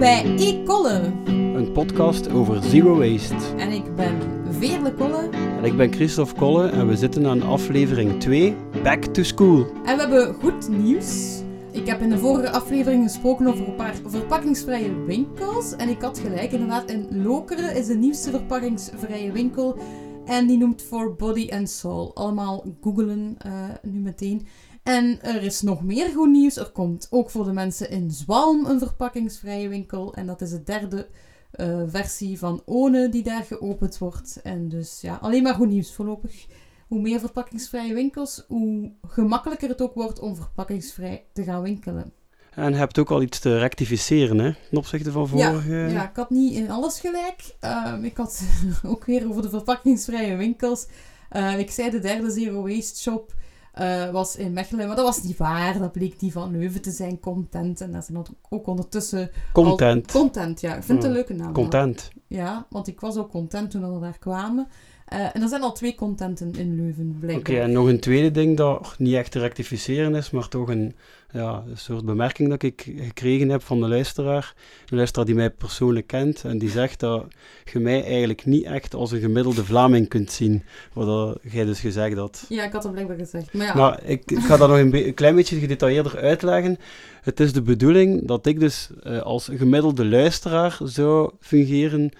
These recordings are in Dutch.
bij E-Kolle. Een podcast over zero waste. En ik ben Veerle Kolle. En ik ben Christophe Kolle en we zitten aan aflevering 2, Back to School. En we hebben goed nieuws. Ik heb in de vorige aflevering gesproken over een paar verpakkingsvrije winkels. En ik had gelijk, inderdaad, in Lokeren is de nieuwste verpakkingsvrije winkel. En die noemt For Body and Soul. Allemaal googelen uh, nu meteen. En er is nog meer goed nieuws. Er komt ook voor de mensen in Zwalm een verpakkingsvrije winkel. En dat is de derde uh, versie van One die daar geopend wordt. En dus ja, alleen maar goed nieuws voorlopig. Hoe meer verpakkingsvrije winkels, hoe gemakkelijker het ook wordt om verpakkingsvrij te gaan winkelen. En je hebt ook al iets te rectificeren, hè, ten opzichte van vorige... Ja, ja ik had niet in alles gelijk. Uh, ik had ook weer over de verpakkingsvrije winkels. Uh, ik zei de derde Zero Waste Shop uh, was in Mechelen. Maar dat was niet waar. Dat bleek die van Leuven te zijn. Content. En dat zijn ook ondertussen... Content. Al... Content, ja. Ik vind het een leuke naam. Content. Ja, want ik was ook content toen we daar kwamen. Uh, en er zijn al twee contenten in Leuven, blijkbaar. Oké, en nog een tweede ding dat niet echt te rectificeren is, maar toch een, ja, een soort bemerking dat ik gekregen heb van de luisteraar. De luisteraar die mij persoonlijk kent en die zegt dat je mij eigenlijk niet echt als een gemiddelde Vlaming kunt zien. Wat jij dus gezegd had. Ja, ik had dat blijkbaar gezegd. Maar, ja. maar ik, ik, ga dat nog een, een, klein beetje gedetailleerder uitleggen. Het is de bedoeling dat ik dus uh, als gemiddelde luisteraar zou fungeren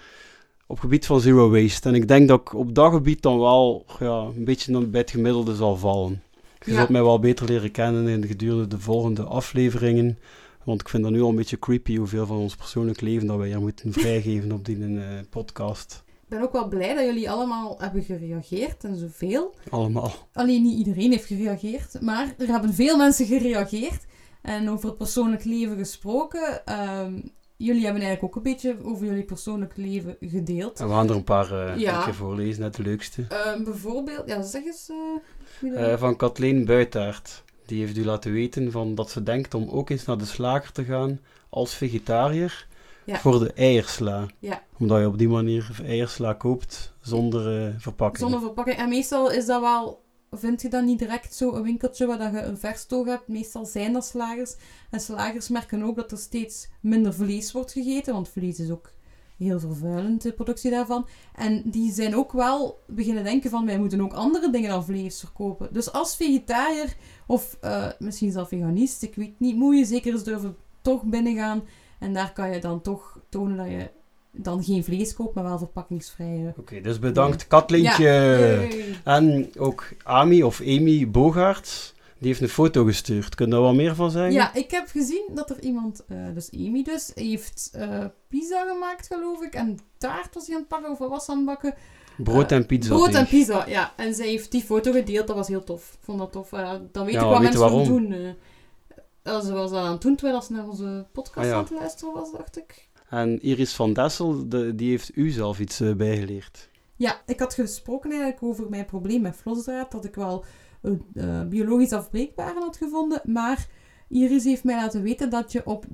op gebied van zero waste. En ik denk dat ik op dat gebied dan wel ja, een beetje bij het gemiddelde zal vallen. Je ja. zult mij wel beter leren kennen in de gedurende de volgende afleveringen. Want ik vind dat nu al een beetje creepy hoeveel van ons persoonlijk leven dat wij hier moeten vrijgeven op die uh, podcast. Ik ben ook wel blij dat jullie allemaal hebben gereageerd en zoveel. Allemaal. Alleen niet iedereen heeft gereageerd, maar er hebben veel mensen gereageerd. En over het persoonlijk leven gesproken. Um, jullie hebben eigenlijk ook een beetje over jullie persoonlijk leven gedeeld. En we gaan er een paar uh, ja. voorlezen, net de leukste. Uh, bijvoorbeeld, ja, zeg eens. Uh, van Kathleen Buitaert. Die heeft u laten weten van dat ze denkt om ook eens naar de slager te gaan als vegetariër ja. voor de eiersla. Ja. Omdat je op die manier eiersla koopt zonder verpakking. Zonder verpakking. En meestal is dat wel vind je dan niet direct zo een winkeltje waar je een verstoog hebt. Meestal zijn dat slagers. En slagers merken ook dat er steeds minder vlees wordt gegeten, want vlees is ook heel vervuilend, de productie daarvan. En die zijn ook wel beginnen denken van, wij moeten ook andere dingen dan vlees verkopen. Dus als vegetariër, of uh, misschien zelf veganist, ik weet niet, moet je zeker eens durven toch binnengaan. En daar kan je dan toch tonen dat je dan geen vlees koopt, maar wel verpakkingsvrije. Oké, okay, dus bedankt Katleentje. Ja. En ook Ami of Amy Bogaerts, die heeft een foto gestuurd. Kun je daar wat meer van zeggen? Ja, ik heb gezien dat er iemand, uh, dus Amy dus, heeft uh, pizza gemaakt geloof ik. En taart was hij aan het pakken of was aan het bakken. Brood en pizza. Brood en pizza, ja. En zij heeft die foto gedeeld, dat was heel tof. Ik vond dat tof. Uh, dan weet ja, ik wat mensen waarom. doen. Uh, ze was aan het doen terwijl ze naar onze podcast ah, ja. aan het luisteren was, dacht ik. En Iris van Dessel, de, die heeft u zelf iets uh, bijgeleerd. Ja, ik had gesproken eigenlijk over mijn probleem met vlosdraad, dat ik wel een uh, biologisch afbreekbare had gevonden, maar Iris heeft mij laten weten dat je op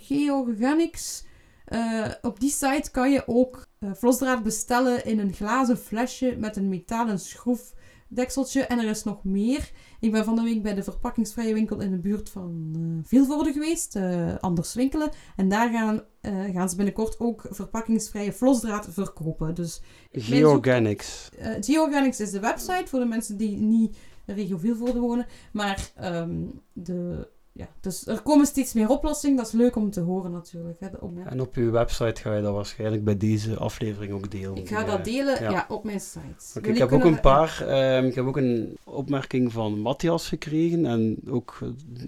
Georganics, uh, op die site kan je ook vlosdraad bestellen in een glazen flesje met een metalen schroefdekseltje en er is nog meer. Ik ben van de week bij de verpakkingsvrije winkel in de buurt van uh, Vilvoorde geweest, uh, Anders Winkelen. En daar gaan, uh, gaan ze binnenkort ook verpakkingsvrije vlosdraad verkopen. Dus Georganics. Georganics is de website voor de mensen die niet in regio Vilvoorde wonen. Maar um, de ja, dus er komen steeds meer oplossingen. Dat is leuk om te horen natuurlijk. Hè, En op uw website ga je dat waarschijnlijk bij deze aflevering ook delen. Ik ga dat delen, ja. op mijn site. Okay, ik heb ook een paar... Uh, ik heb ook een opmerking van Matthias gekregen. En ook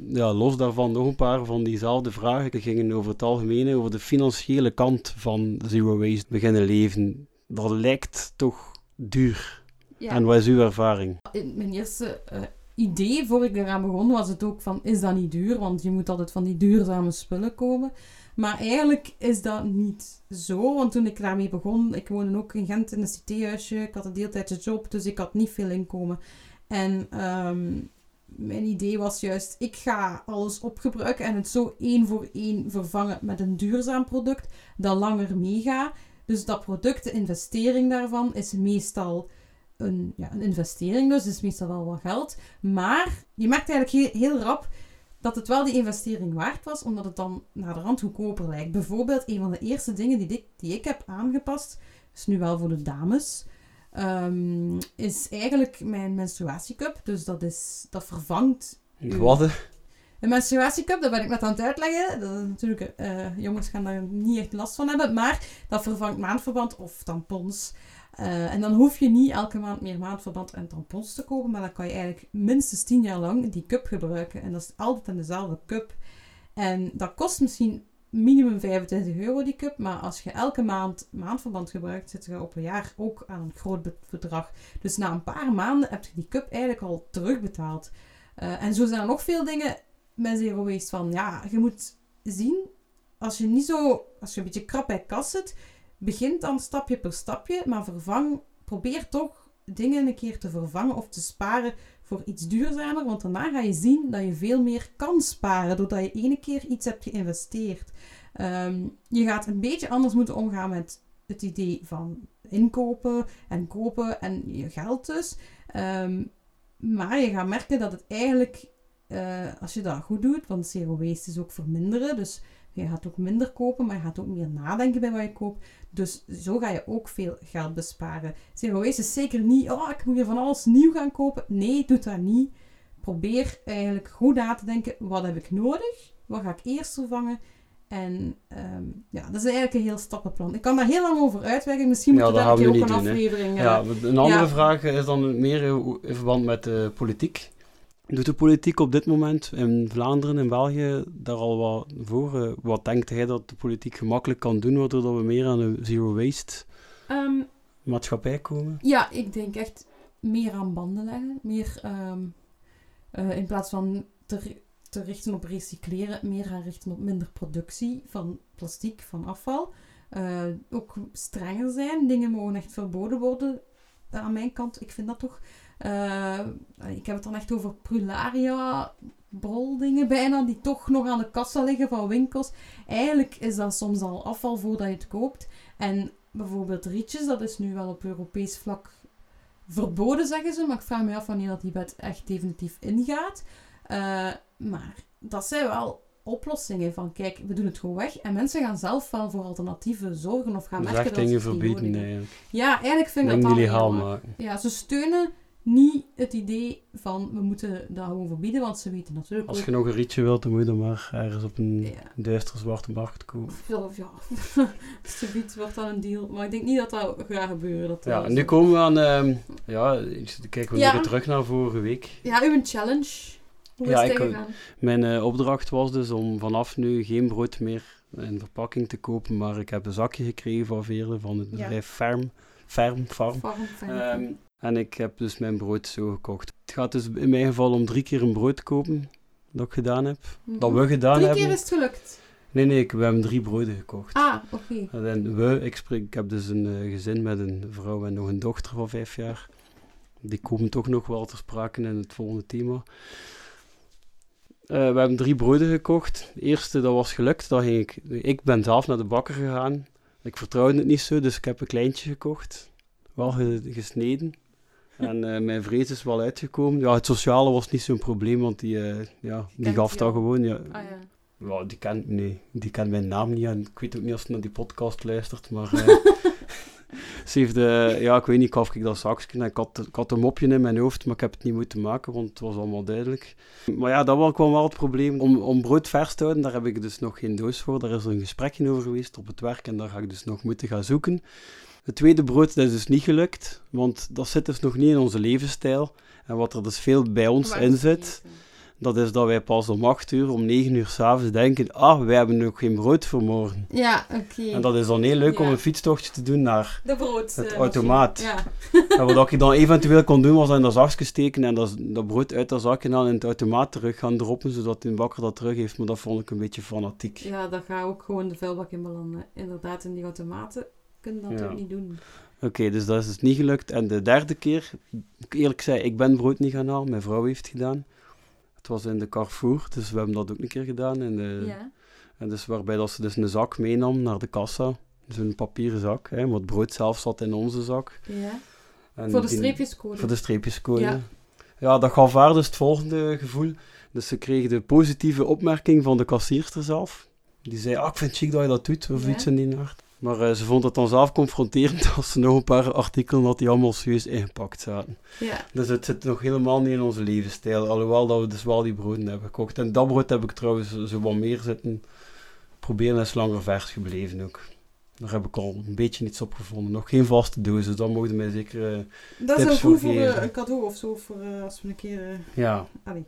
ja, los daarvan nog een paar van diezelfde vragen. Die gingen over het algemeen, over de financiële kant van Zero Waste beginnen leven. Dat lijkt toch duur. Ja. En wat is uw ervaring? In mijn eerste... Uh, idee, voor ik eraan begon, was het ook van, is dat niet duur? Want je moet altijd van die duurzame spullen komen. Maar eigenlijk is dat niet zo, want toen ik daarmee begon, ik woonde ook in Gent in een citéhuisje, ik had een deeltijdse job, dus ik had niet veel inkomen. En um, mijn idee was juist, ik ga alles opgebruiken en het zo één voor één vervangen met een duurzaam product dat langer meegaat. Dus dat product, de investering daarvan, is meestal een, ja, een investering dus, is meestal wel wat geld. Maar je merkt eigenlijk heel, heel rap, dat het wel die investering waard was, omdat het dan naar de rand goedkoper lijkt. Bijvoorbeeld, een van de eerste dingen die ik, die ik heb aangepast, is nu wel voor de dames, ehm, is eigenlijk mijn menstruatiecup. Dus dat, is, dat vervangt... hè? Een menstruatiecup, dat ben ik net aan het uitleggen. Dat is natuurlijk, eh, jongens gaan daar niet echt last van hebben, maar dat vervangt maandverband of tampons. Eh, en dan hoef je niet elke maand meer maandverband en tampons te kopen, maar dan kan je eigenlijk minstens 10 jaar lang die cup gebruiken. En dat is altijd in dezelfde cup. En dat kost misschien minimum 25 euro die cup, maar als je elke maand maandverband gebruikt, zit je op een jaar ook aan een groot be- bedrag. Dus na een paar maanden heb je die cup eigenlijk al terugbetaald. Eh, en zo zijn er nog veel dingen met zero waste van, ja, je moet zien, als je niet zo, als je een beetje krap bij kas zit, begint dan stapje per stapje, maar vervang, probeer toch dingen een keer te vervangen of te sparen voor iets duurzamer, want daarna ga je zien dat je veel meer kan sparen, doordat je ene keer iets hebt geïnvesteerd. Ehm, je gaat een beetje anders moeten omgaan met het idee van inkopen en kopen en je geld dus. Ehm, maar je gaat merken dat het eigenlijk, eh, als je dat goed doet, want zero waste is ook verminderen, dus je gaat ook minder kopen, maar je gaat ook meer nadenken bij wat je koopt. Dus zo ga je ook veel geld besparen. Zero waste is zeker niet, oh, ik moet hier van alles nieuw gaan kopen. Nee, doe dat niet. Probeer eigenlijk goed na te denken, wat heb ik nodig? Wat ga ik eerst vervangen? En ehm, ja, dat is eigenlijk een heel stappenplan. Ik kan daar heel lang over uitwerken. Misschien moet daar we keer ook een doen, aflevering... eh, Ja, een andere ja. vraag is dan meer in verband met de politiek. Doet de politiek op dit moment in Vlaanderen en België daar al wat voor? Eh, Wat denkt hij dat de politiek gemakkelijk kan doen, waardoor dat we meer aan een zero waste ehm, maatschappij komen? Ja, ik denk echt meer aan banden leggen. Meer ehm, eh, in plaats van te, te richten op recycleren, meer gaan richten op minder productie van plastic, van afval. Eh, ook strenger zijn. Dingen mogen echt verboden worden aan mijn kant. Ik vind dat toch. Eh, ik heb het dan echt over prularia, broldingen bijna, die toch nog aan de kassa liggen van winkels. Eigenlijk is dat soms al afval voordat je het koopt. En bijvoorbeeld rietjes, dat is nu wel op Europees vlak verboden, zeggen ze. Maar ik vraag me af wanneer dat die wet echt definitief ingaat. Eh, maar dat zijn wel oplossingen van, kijk, we doen het gewoon weg. En mensen gaan zelf wel voor alternatieven zorgen of gaan Dus merken dat dingen ze niet verbieden, nee. Ja, eigenlijk vind ik Dingen dat dan maken. Ja, ze steunen niet het idee van, we moeten dat gewoon verbieden, want ze weten natuurlijk Als ook... je nog een rietje wilt, dan moet je dan maar ergens op een Ja. duistere zwarte markt kopen. Ja, ja. Subiet wordt dan een deal. Maar ik denk niet dat dat gaat gebeuren. Dat Ja, en nu zo- komen we aan, ehm, ja, kijken we Ja. weer terug naar vorige week. Ja, uw challenge. Hoe Ja, ik- gegaan? Mijn eh, opdracht was dus om vanaf nu geen brood meer in verpakking te kopen, maar ik heb een zakje gekregen van Veerle van het bedrijf. Ferm, Farm. Farm, fijn. Ehm, en ik heb dus mijn brood zo gekocht. Het gaat dus in mijn geval om drie keer een brood te kopen, dat ik gedaan heb. Mhm. Dat we gedaan Drie hebben. keer is het gelukt. Nee, nee, ik, we hebben drie broden gekocht. Ah, oké. En we, ik, spreek, ik heb dus een eh, gezin met een vrouw en nog een dochter van vijf jaar. Die komen toch nog wel ter sprake in het volgende thema. Eh, we hebben drie broden gekocht. De eerste, dat was gelukt. Dat ging ik, ik ben zelf naar de bakker gegaan. Ik vertrouwde het niet zo, dus ik heb een kleintje gekocht. Wel ge- gesneden. En eh, mijn vrees is wel uitgekomen. Ja, het sociale was niet zo'n probleem, want die, eh, ja, die gaf dat gewoon. Ja, Ah ja. ja, die kent, nee, die kent mijn naam niet en ik weet ook niet of ze naar die podcast luistert, maar eh, ze heeft, ja, ik weet niet, gaf ik dat zakje en ik had, ik had een mopje in mijn hoofd, maar ik heb het niet moeten maken, want het was allemaal duidelijk. Maar ja, dat was, kwam wel het probleem. Om, om brood vers te houden, daar heb ik dus nog geen doos voor, daar is er een gesprekje over geweest op het werk en daar ga ik dus nog moeten gaan zoeken. Het tweede brood, dat is dus niet gelukt, want dat zit dus nog niet in onze levensstijl. En wat er dus veel bij ons in zit, dat is dat wij pas om 8 uur, om 9 uur s'avonds denken, ah, wij hebben nog geen brood voor morgen. Ja, oké. En dat is dan heel leuk om een fietstochtje te doen naar... De brood. Het eh, automaat. Ja. en wat ik dan eventueel kon doen, was in dat zakje steken en dat, dat brood uit dat zakje dan in het automaat terug gaan droppen, zodat de bakker dat terug heeft. Maar dat vond ik een beetje fanatiek. ja, dat gaat ook gewoon de vuilbak in belanden. Inderdaad, in die automaten kunnen dat Ja. natuurlijk niet doen. Oké, dus dat is dus niet gelukt. En de derde keer, ik eerlijk zei, ik ben brood niet gaan halen, mijn vrouw heeft het gedaan. Het was in de Carrefour, dus we hebben dat ook een keer gedaan. In de, Ja. En dus waarbij dat ze dus een zak meenam naar de kassa. Zo'n papieren zak, hè, want het brood zelf zat in onze zak. ja. En Voor de streepjescode. Voor de streepjescode. Ja. ja, dat gaf haar dus het volgende gevoel. Dus ze kreeg de positieve opmerking van de kassierster zelf. Die zei, ah, ik vind het chic dat je dat doet, of Ja. iets in die aard. Maar eh, ze vond het dan zelf confronterend als ze nog een paar artikelen had die allemaal serieus ingepakt zaten. Ja. Dus het zit nog helemaal niet in onze levensstijl, alhoewel dat we dus wel die broden hebben gekocht. En dat brood heb ik trouwens zo wat meer zitten proberen, is langer vers gebleven ook. Daar heb ik al een beetje iets op gevonden. Nog geen vaste dozen, dan mogen mij zeker... eh, Dat is ook goed voor eh, een cadeau of zo, voor als we een keer... ja, allee.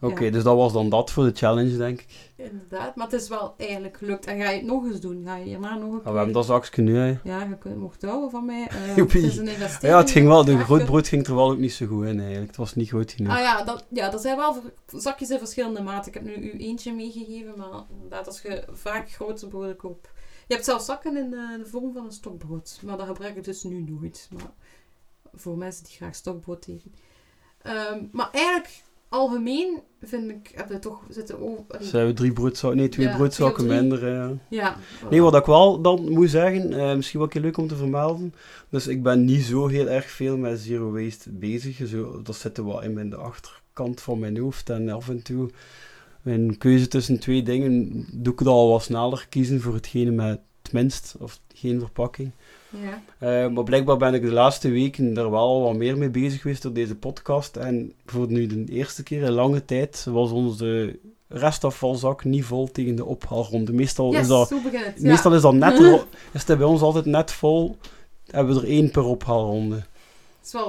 Oké, Ja, dus dat was dan dat voor de challenge, denk ik. inderdaad. Maar het is wel eigenlijk gelukt. En ga je het nog eens doen? Ga je hierna nog een Ah, we hebben dat zakje nu, hè. Ja, je kunt, mocht houden van mij. Eh, het is een investering. Ja, het ging wel, de Graag groot ge- brood ging er wel ook niet zo goed in eigenlijk. Het was niet groot genoeg. Ah ja, dat, ja, dat zijn wel zakjes in verschillende maten. Ik heb nu u eentje meegegeven, maar inderdaad, als je vaak grote broden koopt... Je hebt zelfs zakken in de, de vorm van een stokbrood. Maar dat gebruik ik dus nu nooit. Maar voor mensen die graag stokbrood eten. Ehm, maar eigenlijk, algemeen, vind ik, heb je toch zitten over... Dus hebben we drie broodzakken, nee, twee Ja, broodzakken twee minder. ja. Ja. Nee, wat ik wel dan moet zeggen, eh, misschien wel een keer leuk om te vermelden. Dus ik ben niet zo heel erg veel met zero waste bezig. Zo, dat zit wel in mijn de achterkant van mijn hoofd. En af en toe, mijn keuze tussen twee dingen, doe ik het al wat sneller kiezen voor hetgene met het minst, of geen verpakking. Ja. Eh, maar blijkbaar ben ik de laatste weken er wel wat meer mee bezig geweest door deze podcast. En voor nu de eerste keer in lange tijd was onze restafvalzak niet vol tegen de ophaalronde. Meestal Yes, is dat het. Ja. Meestal is dat net, is het bij ons altijd net vol. Hebben we er één per ophaalronde.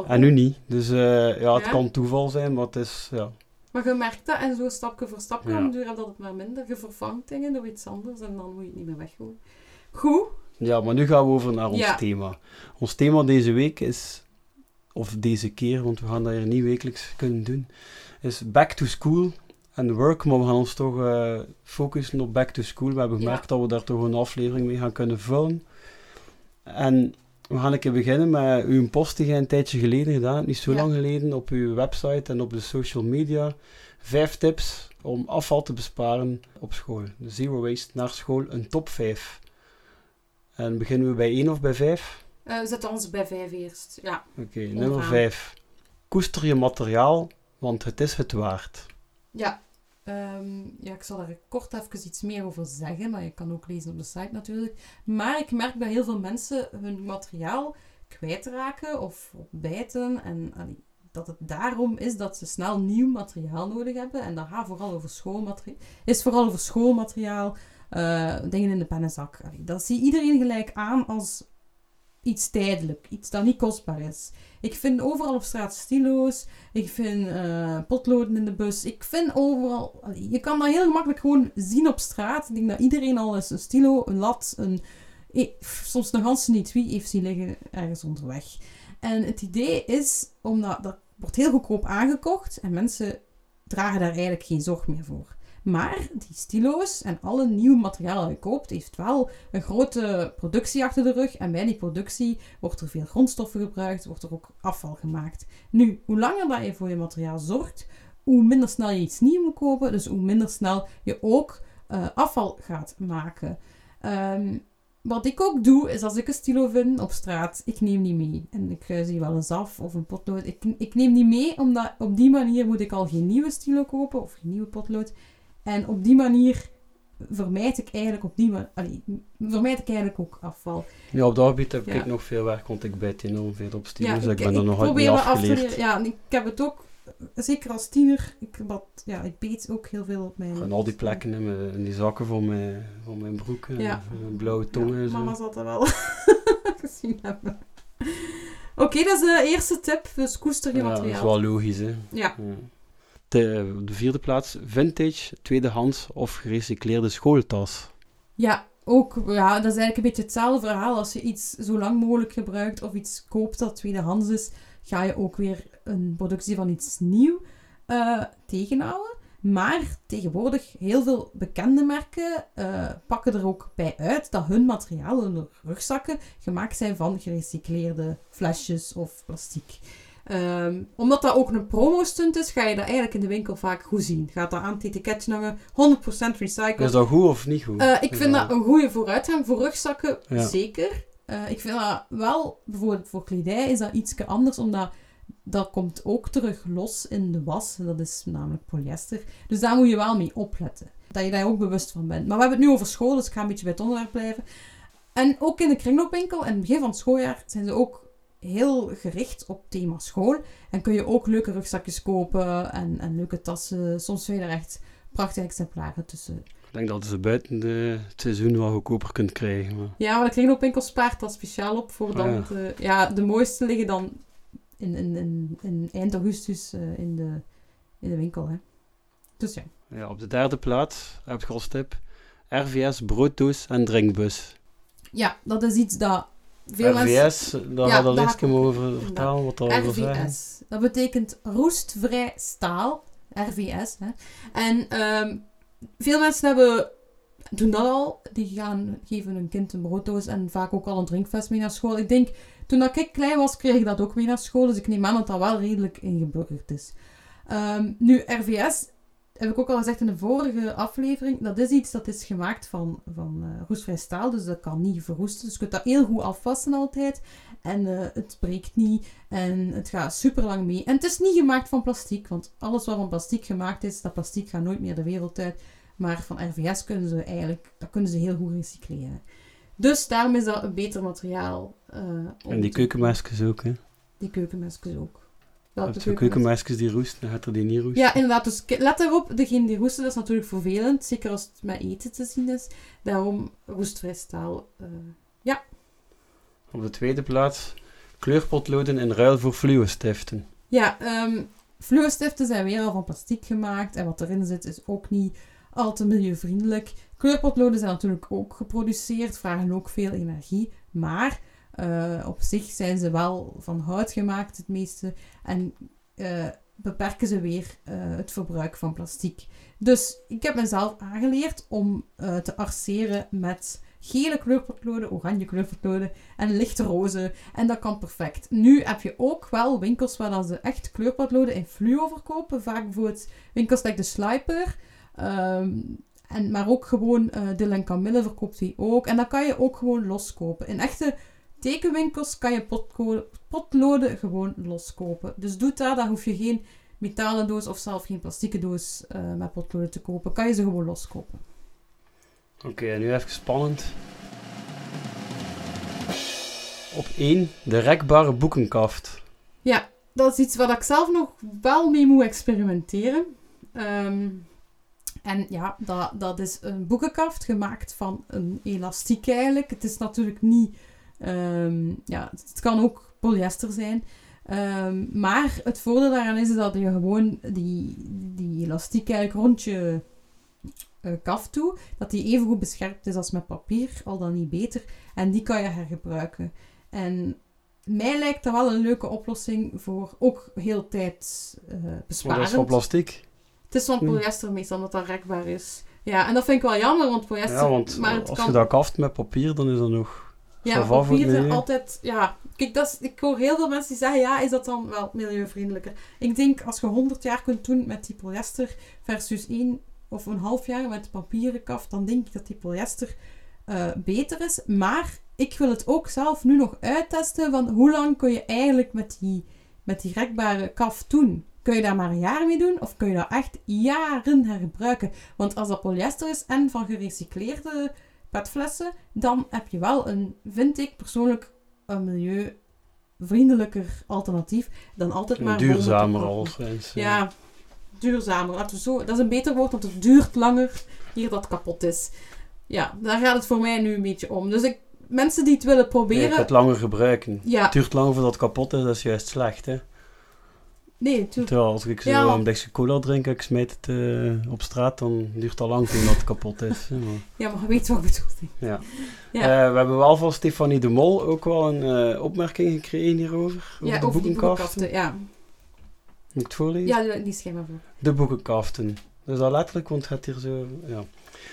En nu niet. Dus eh, ja, het Ja? kan toeval zijn, maar het is, ja. Maar je merkt dat en zo stapje voor stapje Ja. dat het maar minder. Je vervangt dingen door iets anders en dan moet je het niet meer weggooien. Goed. Ja, maar nu gaan we over naar ons Ja. thema. Ons thema deze week is, of deze keer, want we gaan dat hier niet wekelijks kunnen doen, is back to school en work. Maar we gaan ons toch eh, focussen op back to school. We hebben Ja. gemerkt dat we daar toch een aflevering mee gaan kunnen vullen. En we gaan een keer beginnen met uw post die jij een tijdje geleden gedaan hebt, niet zo Ja. lang geleden, op uw website en op de social media. Vijf tips om afval te besparen op school. Zero waste naar school, een top 5. En beginnen we bij 1 of bij 5? Eh, we zetten ons bij vijf eerst. Ja. Oké, nummer Onderaan. 5. Koester je materiaal, want het is het waard. Ja. Ehm, ja, ik zal daar kort even iets meer over zeggen, maar je kan ook lezen op de site natuurlijk. Maar ik merk dat heel veel mensen hun materiaal kwijtraken of bijten. En allee, dat het daarom is dat ze snel nieuw materiaal nodig hebben. En dat gaat vooral over schoolmateriaal. Is vooral over schoolmateriaal, eh, dingen in de pennenzak. Dat zie iedereen gelijk aan als iets tijdelijk, iets dat niet kostbaar is. Ik vind overal op straat stilo's. Ik vind eh, potloden in de bus. Ik vind overal... Je kan dat heel gemakkelijk gewoon zien op straat. Ik denk dat iedereen al eens een stilo, een lat, een... eh, soms nog ganse niet wie heeft zien liggen ergens onderweg. En het idee is, omdat dat wordt heel goedkoop aangekocht en mensen dragen daar eigenlijk geen zorg meer voor. Maar die stilo's en alle nieuw materiaal dat je koopt, heeft wel een grote productie achter de rug. En bij die productie wordt er veel grondstoffen gebruikt, wordt er ook afval gemaakt. Nu, hoe langer dat je voor je materiaal zorgt, hoe minder snel je iets nieuw moet kopen. Dus hoe minder snel je ook eh, afval gaat maken. Ehm, wat ik ook doe, is als ik een stilo vind op straat, ik neem die mee. En ik eh, zie wel een zaf of een potlood. Ik, ik neem die mee, omdat op die manier moet ik al geen nieuwe stilo kopen of geen nieuwe potlood. En op die manier vermijd ik eigenlijk op die ma- allee, vermijd ik eigenlijk ook afval. Ja, op dat gebied heb Ja. ik nog veel werk, want ik bijt enorm veel op Ja, dus ik, ben er nog niet me af te afgeleerd. Ja, en ik heb het ook, zeker als tiener, ik, wat, ja, ik beet ook heel veel op mijn... En al die plekken in, mijn, in die zakken van mijn, van mijn broek, en Ja. mijn blauwe tongen en zo. Mama zal dat wel gezien hebben. Oké, dat is de eerste tip. Dus koester je ja, dat is materiaal. wel logisch, hè. Ja. De, de vierde plaats, vintage, tweedehands of gerecycleerde schooltas. Ja, ook, ja, dat is eigenlijk een beetje hetzelfde verhaal. Als je iets zo lang mogelijk gebruikt of iets koopt dat tweedehands is, ga je ook weer een productie van iets nieuw eh, tegenhouden. Maar tegenwoordig, heel veel bekende merken eh, pakken er ook bij uit dat hun materiaal, hun rugzakken, gemaakt zijn van gerecycleerde flesjes of plastic. Ehm, omdat dat ook een promo-stunt is, ga je dat eigenlijk in de winkel vaak goed zien. Gaat dat aan het etiketje hangen, 100% recycled. Is dat goed of niet goed? Eh, ik vind dat een goede vooruitgang voor rugzakken, Ja. zeker. Eh, ik vind dat wel, bijvoorbeeld voor kledij is dat iets anders, omdat dat komt ook terug los in de was. Dat is namelijk polyester. Dus daar moet je wel mee opletten. Dat je daar ook bewust van bent. Maar we hebben het nu over school, dus ik ga een beetje bij het onderwerp blijven. En ook in de kringloopwinkel, in het begin van het schooljaar, zijn ze ook heel gericht op thema school. En kun je ook leuke rugzakjes kopen en, en leuke tassen. Soms vind je er echt prachtige exemplaren tussen. Ik denk dat ze buiten de, het seizoen wel goedkoper kunt krijgen. Maar... Ja, maar de kringloopwinkel spaart dat speciaal op voor Ah, dan... ja. De, ja, de mooiste liggen dan in, in, in, in eind augustus eh, in, de, in de winkel. Hè. Dus ja. Ja, op de derde plaats, heb je als tip, RVS brooddoos en drinkbus. Ja, dat is iets dat veel mensen... RVS, daar Ja, had al daar eens had ik- over vertellen wat dat zeggen. RVS. Dat betekent roestvrij staal. RVS. Hè. En ehm, veel mensen hebben, doen dat al. Die gaan, geven hun kind een brooddoos en vaak ook al een drinkfles mee naar school. Ik denk, toen dat ik klein was, kreeg ik dat ook mee naar school. Dus ik neem aan dat dat wel redelijk ingeburgerd is. Ehm, nu, RVS, heb ik ook al gezegd in de vorige aflevering, dat is iets dat is gemaakt van, van eh, roestvrij staal. Dus dat kan niet verroesten. Dus je kunt dat heel goed afwassen altijd. En eh, het breekt niet. En het gaat super lang mee. En het is niet gemaakt van plastic, want alles wat van plastic gemaakt is, dat plastic gaat nooit meer de wereld uit. Maar van RVS kunnen ze eigenlijk, dat kunnen ze heel goed recycleren. Dus daarom is dat een beter materiaal. eh, om En die keukenmesjes ook, hè. Die keukenmesjes ook. Je Welke hebt zo keukenmesjes? keukenmesjes die roesten, dan gaat er die niet roesten. Ja, inderdaad. Dus let erop, degene die roesten, dat is natuurlijk vervelend. Zeker als het met eten te zien is. Daarom roestvrij staal. eh, Op de tweede plaats, kleurpotloden in ruil voor fluostiften. Ja, fluorstiften zijn weer al van plastic gemaakt. En wat erin zit is ook niet al te milieuvriendelijk. Kleurpotloden zijn natuurlijk ook geproduceerd, vragen ook veel energie. Maar eh, op zich zijn ze wel van hout gemaakt, het meeste. En eh, beperken ze weer eh, het verbruik van plastic. Dus ik heb mezelf aangeleerd om te arceren met gele kleurpotloden, oranje kleurpotloden en lichte roze. En dat kan perfect. Nu heb je ook wel winkels waar ze echt kleurpotloden in fluo verkopen. Vaak bijvoorbeeld winkels like de Sliper. Ehm, en, maar ook gewoon eh Dylan verkoopt die ook. En dat kan je ook gewoon loskopen. In echte tekenwinkels kan je potloden gewoon loskopen. Dus doe dat, dan hoef je geen metalen doos of zelf geen plastieke doos eh, met potloden te kopen. Kan je ze gewoon loskopen. Oké, en nu even spannend. Op 1, de rekbare boekenkaft. Ja, dat is iets waar ik zelf nog wel mee moet experimenteren. Ehm, en ja, dat, dat is een boekenkaft gemaakt van een elastiek eigenlijk. Het is natuurlijk niet... ehm, ja, het kan ook polyester zijn. Ehm, maar het voordeel daaraan is dat je gewoon die, die elastiek eigenlijk rond je eh, kaft toe, dat die even goed beschermd is als met papier, al dan niet beter. En die kan je hergebruiken. En mij lijkt dat wel een leuke oplossing voor ook heel tijd eh Maar dat is besparend. van plastic. Het is van polyester meestal, dat dat rekbaar is. Ja, en dat vind ik wel jammer, want polyester... Ja, want maar als kan, je dat kaft met papier, dan is dat nog... ja, papier altijd... Ja, kijk, dat is, ik hoor heel veel mensen die zeggen, ja, is dat dan wel milieuvriendelijker? Ik denk, als je 100 jaar kunt doen met die polyester versus één of een half jaar met papieren kaft, dan denk ik dat die polyester eh, beter is. Maar ik wil het ook zelf nu nog uittesten van hoe lang kun je eigenlijk met die, met die rekbare kaft doen. Kun je daar maar een jaar mee doen of kun je dat echt jaren hergebruiken? Want als dat polyester is en van gerecycleerde petflessen, dan heb je wel een, vind ik persoonlijk, een milieuvriendelijker alternatief dan altijd maar... Duurzamer eens. Ja, duurzamer. Laten we zo, dat is een beter woord, want het duurt langer hier dat kapot is. Ja, daar gaat het voor mij nu een beetje om. Dus ik, mensen die het willen Nee, proberen... het langer gebruiken. ja, Het duurt lang voordat het kapot is, dat is juist slecht, hè. Nee, natuurlijk. Terwijl als ik zo Ja, een beetje cola drink ik smijt het eh, op straat, dan duurt het al lang voordat het kapot is. maar- Ja, maar je weet wat ik bedoel. Ja. Ja. Eh, we hebben wel van Stefanie de Mol ook wel een eh, opmerking gekregen hierover. Over Ja, de over boekenkaften. Ja, Moet ik het voorlezen? ja die- die schema voor. De boekenkaften. Dus dat letterlijk, want het gaat hier zo... Ja.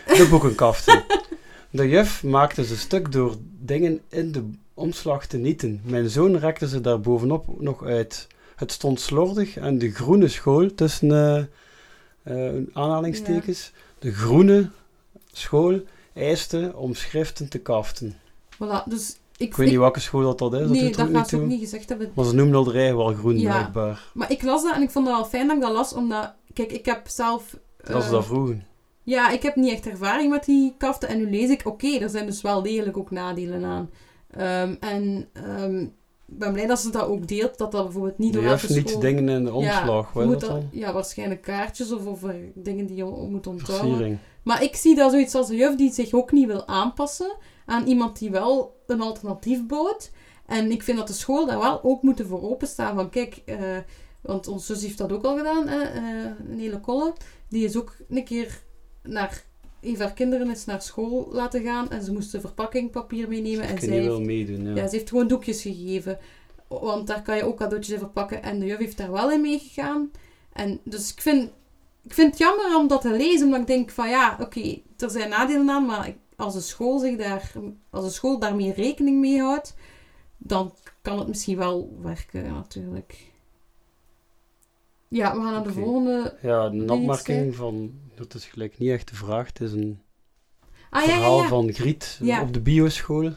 De boekenkaften. de juf maakte ze stuk door dingen in de omslag te nieten. Mijn zoon rekte ze daar bovenop nog uit. Het stond slordig en de groene school, tussen eh, aanhalingstekens, de groene school eiste om schriften te kaften. Voilà, dus Ik weet niet welke school dat, dat is. Nee, dat, dat gaat ze ook niet gezegd hebben. Maar ze noemen al de rij wel groen, Ja. blijkbaar. Maar ik las dat en ik vond het wel fijn dat ik dat las, omdat... Kijk, ik heb zelf... Dat ze eh, dat vroegen. Ja, ik heb niet echt ervaring met die kaften. En nu lees ik, oké, er zijn dus wel degelijk ook nadelen aan. Ehm, en ehm, ik ben blij dat ze dat ook deelt, dat dat bijvoorbeeld niet door elke hebt niet dingen in de omslag, dat dan? Ja, waarschijnlijk kaartjes of over dingen die je moet onthouden. Versiering. Maar ik zie dat zoiets als een juf die zich ook niet wil aanpassen aan iemand die wel een alternatief bouwt. En ik vind dat de school daar wel ook moeten voor openstaan. Van kijk, eh, want onze zus heeft dat ook al gedaan, hè, eh, Nele Kolle. Die is ook een keer naar... Heeft haar kinderen eens naar school laten gaan en ze moesten verpakkingpapier meenemen. En niet heeft meedoen, ja. ja, ze heeft gewoon doekjes gegeven. Want daar kan je ook cadeautjes in verpakken. En de juf heeft daar wel in meegegaan. En dus ik vind, ik vind het jammer om dat te lezen. Omdat ik denk van ja, oké, er zijn nadelen aan. Maar als de school zich daar, als de school daarmee rekening mee houdt, dan kan het misschien wel werken natuurlijk. Ja, we gaan naar de volgende. Ja, een opmerking van... Dat is gelijk niet echt de vraag. Het is een Ah ja, ja, verhaal ja. van Griet op de bioschool.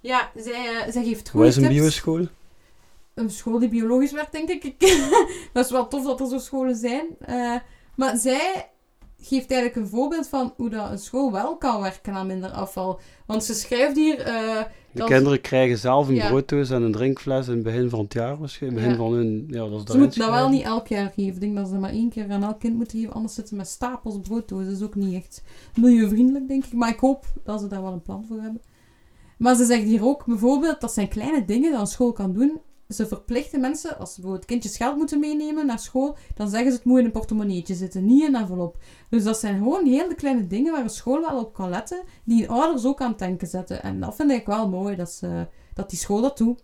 Ja, zij, eh, zij geeft Wat goede is een tips. bioschool? een school die biologisch werkt, denk ik. dat is wel tof dat er zo scholen zijn. Eh, maar zij geeft eigenlijk een voorbeeld van hoe dat een school wel kan werken aan minder afval. Want ze schrijft hier... eh, De dat- kinderen krijgen zelf een Ja. brooddoos en een drinkfles in het begin van het jaar waarschijnlijk. Begin Ja. van hun... Ja, dat is ze moeten dat wel niet elk jaar geven. Ik denk dat ze maar één keer aan elk kind moeten geven. Anders zitten ze met stapels brooddozen. Dat is ook niet echt milieuvriendelijk, denk ik. Maar ik hoop dat ze daar wel een plan voor hebben. Maar ze zegt hier ook bijvoorbeeld, dat zijn kleine dingen dat een school kan doen. Ze verplichten mensen, als ze bijvoorbeeld kindjes geld moeten meenemen naar school, dan zeggen ze het moet in een portemonneetje zitten, niet in een envelop. Dus dat zijn gewoon hele kleine dingen waar een school wel op kan letten, die ouders ook aan het denken zetten. En dat vind ik wel mooi, dat, ze, dat die school dat doet.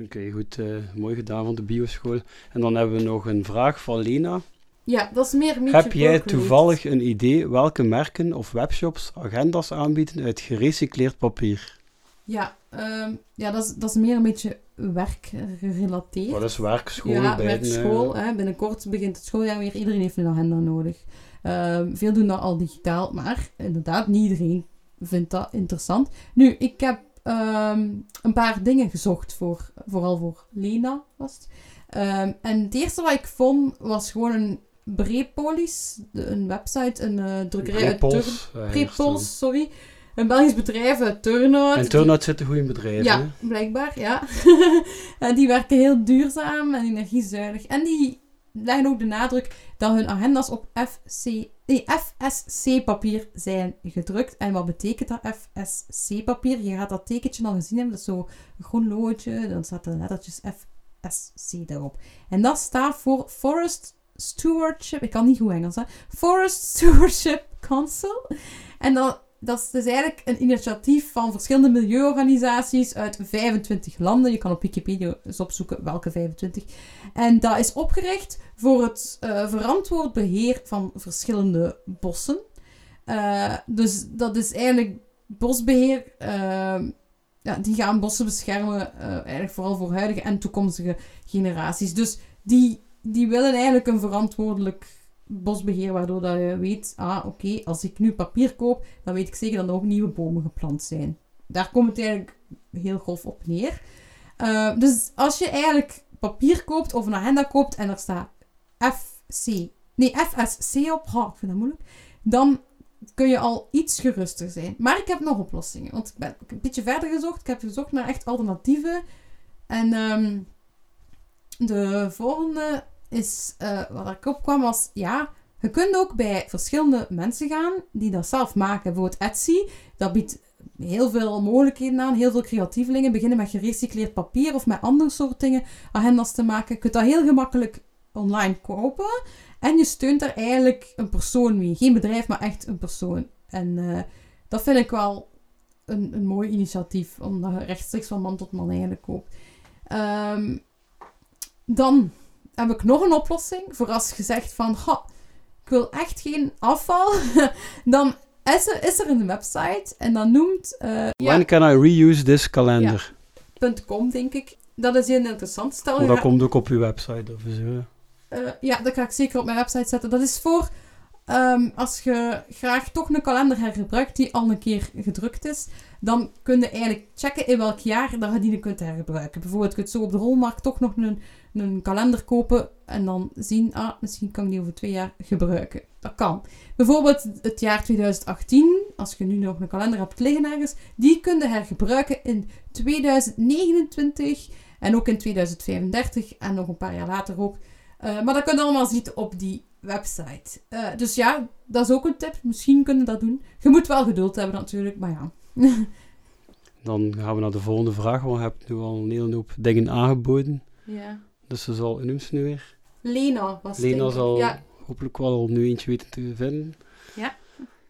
Oké, goed. eh, mooi gedaan van de bioschool. En dan hebben we nog een vraag van Lena. Ja, dat is meer Heb jij toevallig een idee welke merken of webshops agendas aanbieden uit gerecycleerd papier? Ja, ehm, ja dat, is, dat is meer een beetje werkgerelateerd. Wat is werk, school, ja, werk, school. Hè, binnenkort begint het schooljaar weer. Iedereen heeft een agenda nodig. Ehm, veel doen dat al digitaal, maar inderdaad, niet iedereen vindt dat interessant. Nu, ik heb ehm, een paar dingen gezocht, voor, vooral voor Lena was het. En het eerste wat ik vond, was gewoon een Brepolis, een website, een eh drukkerij uit Turn. Prepols, eh, sorry. Een Belgisch bedrijf uit Turnhout. En Die- Turnhout zitten goede bedrijven. ja, hè? blijkbaar, ja. en die werken heel duurzaam en energiezuinig. En die leggen ook de nadruk dat hun agenda's op FC, nee, FSC-papier zijn gedrukt. En wat betekent dat FSC-papier? Je gaat dat tekentje al gezien hebben, dat is zo een groen loodje, dan staat de lettertjes FSC daarop. En dat staat voor Forest Stewardship, ik kan niet goed Engels, hè. Forest Stewardship Council. En dat, dat is dus eigenlijk een initiatief van verschillende milieuorganisaties uit 25 landen. Je kan op Wikipedia eens opzoeken welke 25. En dat is opgericht voor het eh, verantwoord beheer van verschillende bossen. Eh, dus dat is eigenlijk bosbeheer. eh, ja, die gaan bossen beschermen, eh, eigenlijk vooral voor huidige en toekomstige generaties. Dus die, die willen eigenlijk een verantwoordelijk bosbeheer, waardoor dat je weet, ah oké, als ik nu papier koop, dan weet ik zeker dat er ook nieuwe bomen geplant zijn. Daar komt het eigenlijk heel grof op neer. Uh, dus als je eigenlijk papier koopt of een agenda koopt en er staat FC, nee FSC op, ik vind dat moeilijk, dan kun je al iets geruster zijn. Maar ik heb nog oplossingen, want ik ben een beetje verder gezocht. Ik heb gezocht naar echt alternatieven. En um, de volgende is, uh, wat ik opkwam was, ja, je kunt ook bij verschillende mensen gaan die dat zelf maken. Bijvoorbeeld Etsy, dat biedt heel veel mogelijkheden aan, heel veel creatievelingen. Beginnen met gerecycleerd papier of met andere soort dingen, agendas te maken. Je kunt dat heel gemakkelijk online kopen. En je steunt daar eigenlijk een persoon mee. Geen bedrijf, maar echt een persoon. En uh, dat vind ik wel een, een mooi initiatief, omdat je rechtstreeks van man tot man eigenlijk koopt. Um, dan heb ik nog een oplossing voor als je zegt van, ha, ik wil echt geen afval. dan is er, is er een website en dat noemt... Uh, When ja, can I reuse this calendar? Ja, .com, denk ik. Dat is heel interessant. Stel, dat komt ook op je website of zo. Uh, ja, dat ga ik zeker op mijn website zetten. Dat is voor ehm, als je graag toch een kalender hergebruikt die al een keer gedrukt is, dan kun je eigenlijk checken in welk jaar dat je die kunt hergebruiken. Bijvoorbeeld, je kunt zo op de rolmarkt toch nog een, een kalender kopen en dan zien, ah, misschien kan ik die over twee jaar gebruiken. Dat kan. Bijvoorbeeld het jaar 2018, als je nu nog een kalender hebt liggen ergens, die kun je hergebruiken in 2029 en ook in 2035 en nog een paar jaar later ook. Uh, maar dat kun je allemaal zien op die website. Uh, dus ja, dat is ook een tip. Misschien kunnen dat doen. Je moet wel geduld hebben natuurlijk, maar ja. Dan gaan we naar de volgende vraag, want je hebt nu al een hele hoop dingen aangeboden. Ja. Dus ze zal, noem ze nu weer? Lena was Lena het, zal ja. hopelijk wel al nu eentje weten te vinden. Ja.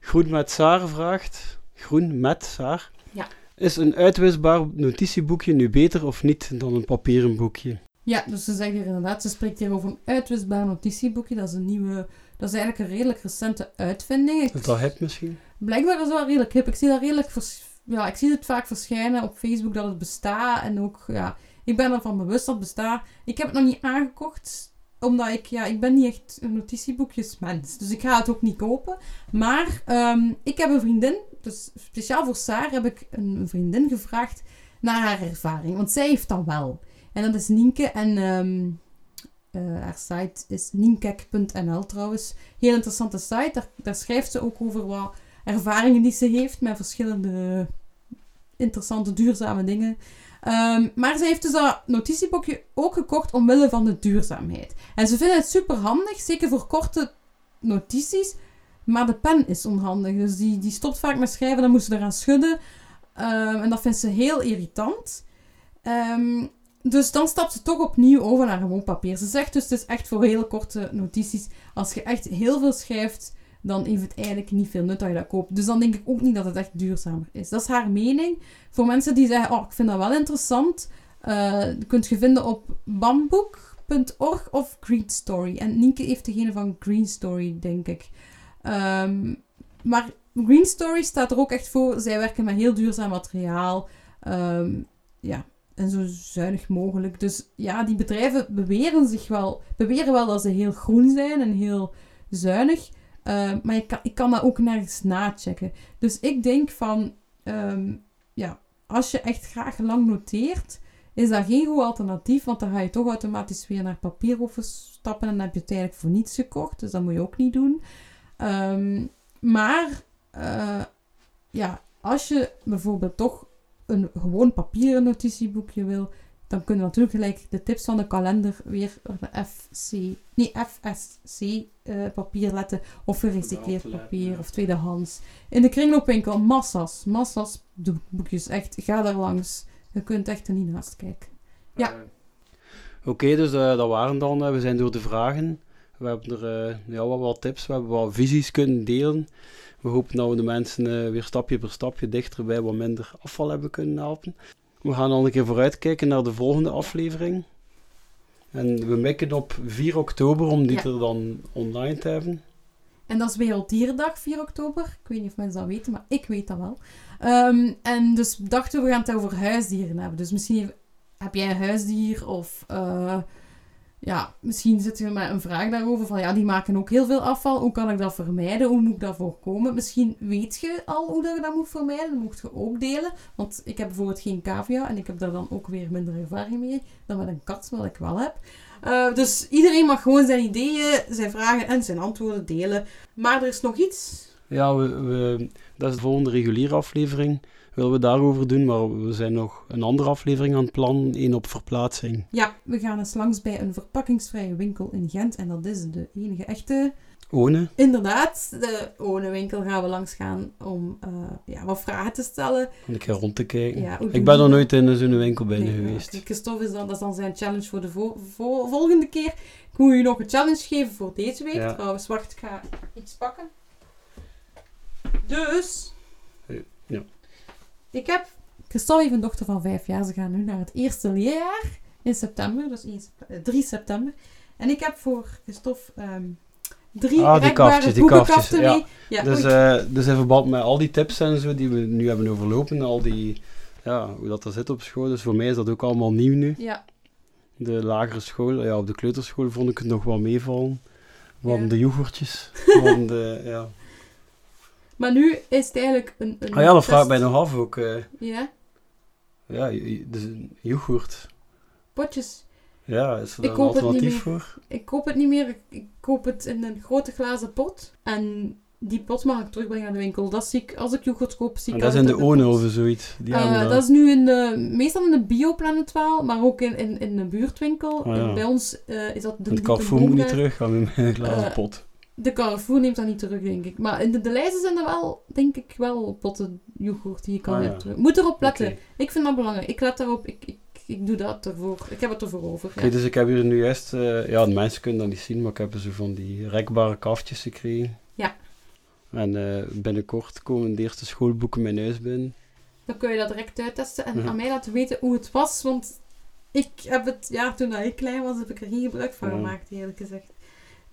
Groen met Saar vraagt, Groen met Saar. Ja. Is een uitwisbaar notitieboekje nu beter of niet dan een papieren boekje? Ja, dus ze zegt hier inderdaad, ze spreekt hier over een uitwisbaar notitieboekje. Dat is een nieuwe, dat is eigenlijk een redelijk recente uitvinding. Is dat hip misschien? Blijkbaar is het wel redelijk hip. Ik zie dat redelijk, vers, ja, ik zie het vaak verschijnen op Facebook dat het bestaat. En ook, ja, ik ben ervan bewust dat bestaat. Ik heb het nog niet aangekocht, omdat ik, ja, ik ben niet echt een notitieboekjesmens. Dus ik ga het ook niet kopen. Maar um, ik heb een vriendin, dus speciaal voor Saar heb ik een vriendin gevraagd naar haar ervaring. Want zij heeft dat wel. En dat is Nienke en um, uh, haar site is ninkek.nl trouwens. Heel interessante site. Daar, daar, schrijft ze ook over wat ervaringen die ze heeft met verschillende interessante, duurzame dingen. Um, maar ze heeft dus dat notitieboekje ook gekocht omwille van de duurzaamheid. En ze vinden het super handig, zeker voor korte notities. Maar de pen is onhandig. Dus die, die stopt vaak met schrijven, dan moet ze eraan schudden. Um, en dat vindt ze heel irritant. Um, dus dan stapt ze toch opnieuw over naar gewoon papier. Ze zegt dus het is echt voor heel korte notities. Als je echt heel veel schrijft, dan heeft het eigenlijk niet veel nut dat je dat koopt. Dus dan denk ik ook niet dat het echt duurzamer is. Dat is haar mening. Voor mensen die zeggen, oh, ik vind dat wel interessant, uh, kunt je vinden op bamboek.org of Green Story. En Nienke heeft degene van Green Story, denk ik. Um, maar Green Story staat er ook echt voor. Zij werken met heel duurzaam materiaal. Um, ja, en zo zuinig mogelijk. Dus ja, die bedrijven beweren zich wel, beweren wel dat ze heel groen zijn en heel zuinig. Uh, maar ik kan, ik kan dat ook nergens nachecken. Dus ik denk van, um, ja, als je echt graag lang noteert, is dat geen goed alternatief, want dan ga je toch automatisch weer naar papier overstappen en dan heb je het eigenlijk voor niets gekocht. Dus dat moet je ook niet doen. Um, maar, uh, ja, als je bijvoorbeeld toch een gewoon papieren notitieboekje wil, dan kun je natuurlijk gelijk de tips van de kalender weer de FC, nee, FSC uh, papier letten. Of gerecycleerd papier of tweedehands. In de kringloopwinkel massa's, massa's boekjes. Echt, ga daar langs. Je kunt echt er niet naast kijken. Ja. Uh, Oké, okay, dus uh, dat waren dan, we zijn door de vragen. We hebben er ja, wat, wat tips, we hebben wat visies kunnen delen. We hopen dat we de mensen weer stapje per stapje dichter bij wat minder afval hebben kunnen helpen. We gaan al een keer vooruitkijken naar de volgende aflevering. En we mikken op 4 oktober om die ja. er dan online te hebben. En dat is Werelddierendag, 4 oktober. Ik weet niet of mensen dat weten, maar ik weet dat wel. Um, en dus dachten we, we gaan het over huisdieren hebben. Dus misschien heb jij een huisdier of... Uh, ja, misschien zitten we met een vraag daarover van ja, die maken ook heel veel afval. Hoe kan ik dat vermijden? Hoe moet ik dat voorkomen? Misschien weet je al hoe je dat moet vermijden. Dat mocht je ook delen. Want ik heb bijvoorbeeld geen cavia en ik heb daar dan ook weer minder ervaring mee dan met een kat, wat ik wel heb. Uh, dus iedereen mag gewoon zijn ideeën, zijn vragen en zijn antwoorden delen. Maar er is nog iets. Ja, we, we, dat is de volgende reguliere aflevering willen we daarover doen, maar we zijn nog een andere aflevering aan het plan, één op verplaatsing. Ja, we gaan eens langs bij een verpakkingsvrije winkel in Gent en dat is de enige echte... One. Inderdaad, de One-winkel gaan we langs gaan om uh, ja, wat vragen te stellen. Om een keer rond te kijken. Ja, ik ben nog nooit in zo'n winkel binnen nee, geweest. Ja, Christophe is dan, dat is dan zijn challenge voor de vo vo volgende keer. Ik moet je nog een challenge geven voor deze week. Ja. Trouwens, wacht, ik ga iets pakken. Dus... Ja. Ik heb... Christophe heeft een dochter van vijf jaar. Ze gaan nu naar het eerste leerjaar in september. Dus 1, 3 september. En ik heb voor Christophe um, drie ah, die kaftjes, die kaftjes, mee. Ja. ja dus, uh, dus in verband met al die tips en zo die we nu hebben overlopen, al die... Ja, hoe dat er zit op school. Dus voor mij is dat ook allemaal nieuw nu. Ja. De lagere school, ja, op de kleuterschool vond ik het nog wel meevallen. Van Ja. de yoghurtjes. Van de, ja. Maar nu is het eigenlijk een... een Ah ja, dat vraag test- mij nog af ook. eh, Ja, ja, dus een yoghurt. potjes. Ja, is er Ik een alternatief voor? Ik koop het niet meer. Ik- koop het in een grote glazen pot. En die pot mag ik terugbrengen naar de winkel. Dat zie ik, als ik yoghurt koop, zie ik dat is in de altijd Ono of zoiets. Die Eh, dat. is nu in de, meestal in de Bioplanet wel, maar ook in, in, in de buurtwinkel. Ah, ja. Bij ons eh, is dat de het Carrefour moet niet terug gaan met mijn glazen pot. De Carrefour neemt dat niet terug, denk ik. Maar in de, de lijsten zijn er wel, denk ik, wel potten yoghurt die je kan Ah, ja. terug. Moet erop letten. Ik vind dat belangrijk. Ik let daarop. Ik, ik, ik doe dat ervoor. Ik heb het ervoor over. Dus ik heb hier nu juist... eh, ja, de mensen kunnen dat niet zien, maar ik heb zo van die rekbare kaftjes gekregen. Ja. En eh, binnenkort komen de eerste schoolboeken mijn huis binnen. Dan kun je dat direct uittesten en aan mij laten weten hoe het was. Want ik heb het, ja, toen ik klein was, heb ik er geen gebruik van gemaakt, eerlijk gezegd.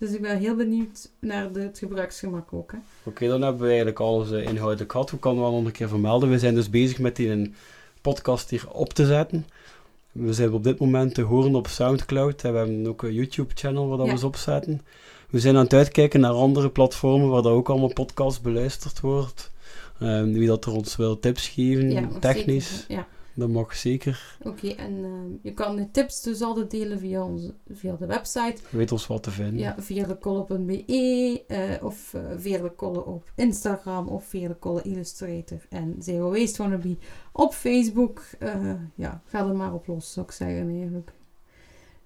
Dus ik ben heel benieuwd naar de, het gebruiksgemak ook. Hè. Oké, dan hebben we eigenlijk alles inhoudelijk gehad. We kan wel nog een keer vermelden. We zijn dus bezig met die een podcast hier op te zetten. We zijn op dit moment te horen op Soundcloud. En we hebben ook een YouTube-channel waar dat Ja. we ze opzetten. We zijn aan het uitkijken naar andere platformen waar dat ook allemaal podcast beluisterd wordt. Ehm, wie dat er ons wil tips geven, Ja, technisch, zeker. Ja, dat mag zeker. oké. En eh, je kan de tips dus altijd delen via, onze, via de website. Weet ons wat te vinden. Ja, veerlekolle.be eh of uh, Veerlekolle op Instagram of Veerlekolle Illustrator en Zero Waste Wannabe op Facebook. Eh, ja, ga er maar op los, zou ik zeggen eigenlijk.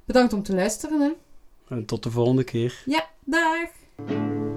Bedankt om te luisteren, hè. En tot de volgende keer. Ja, dag!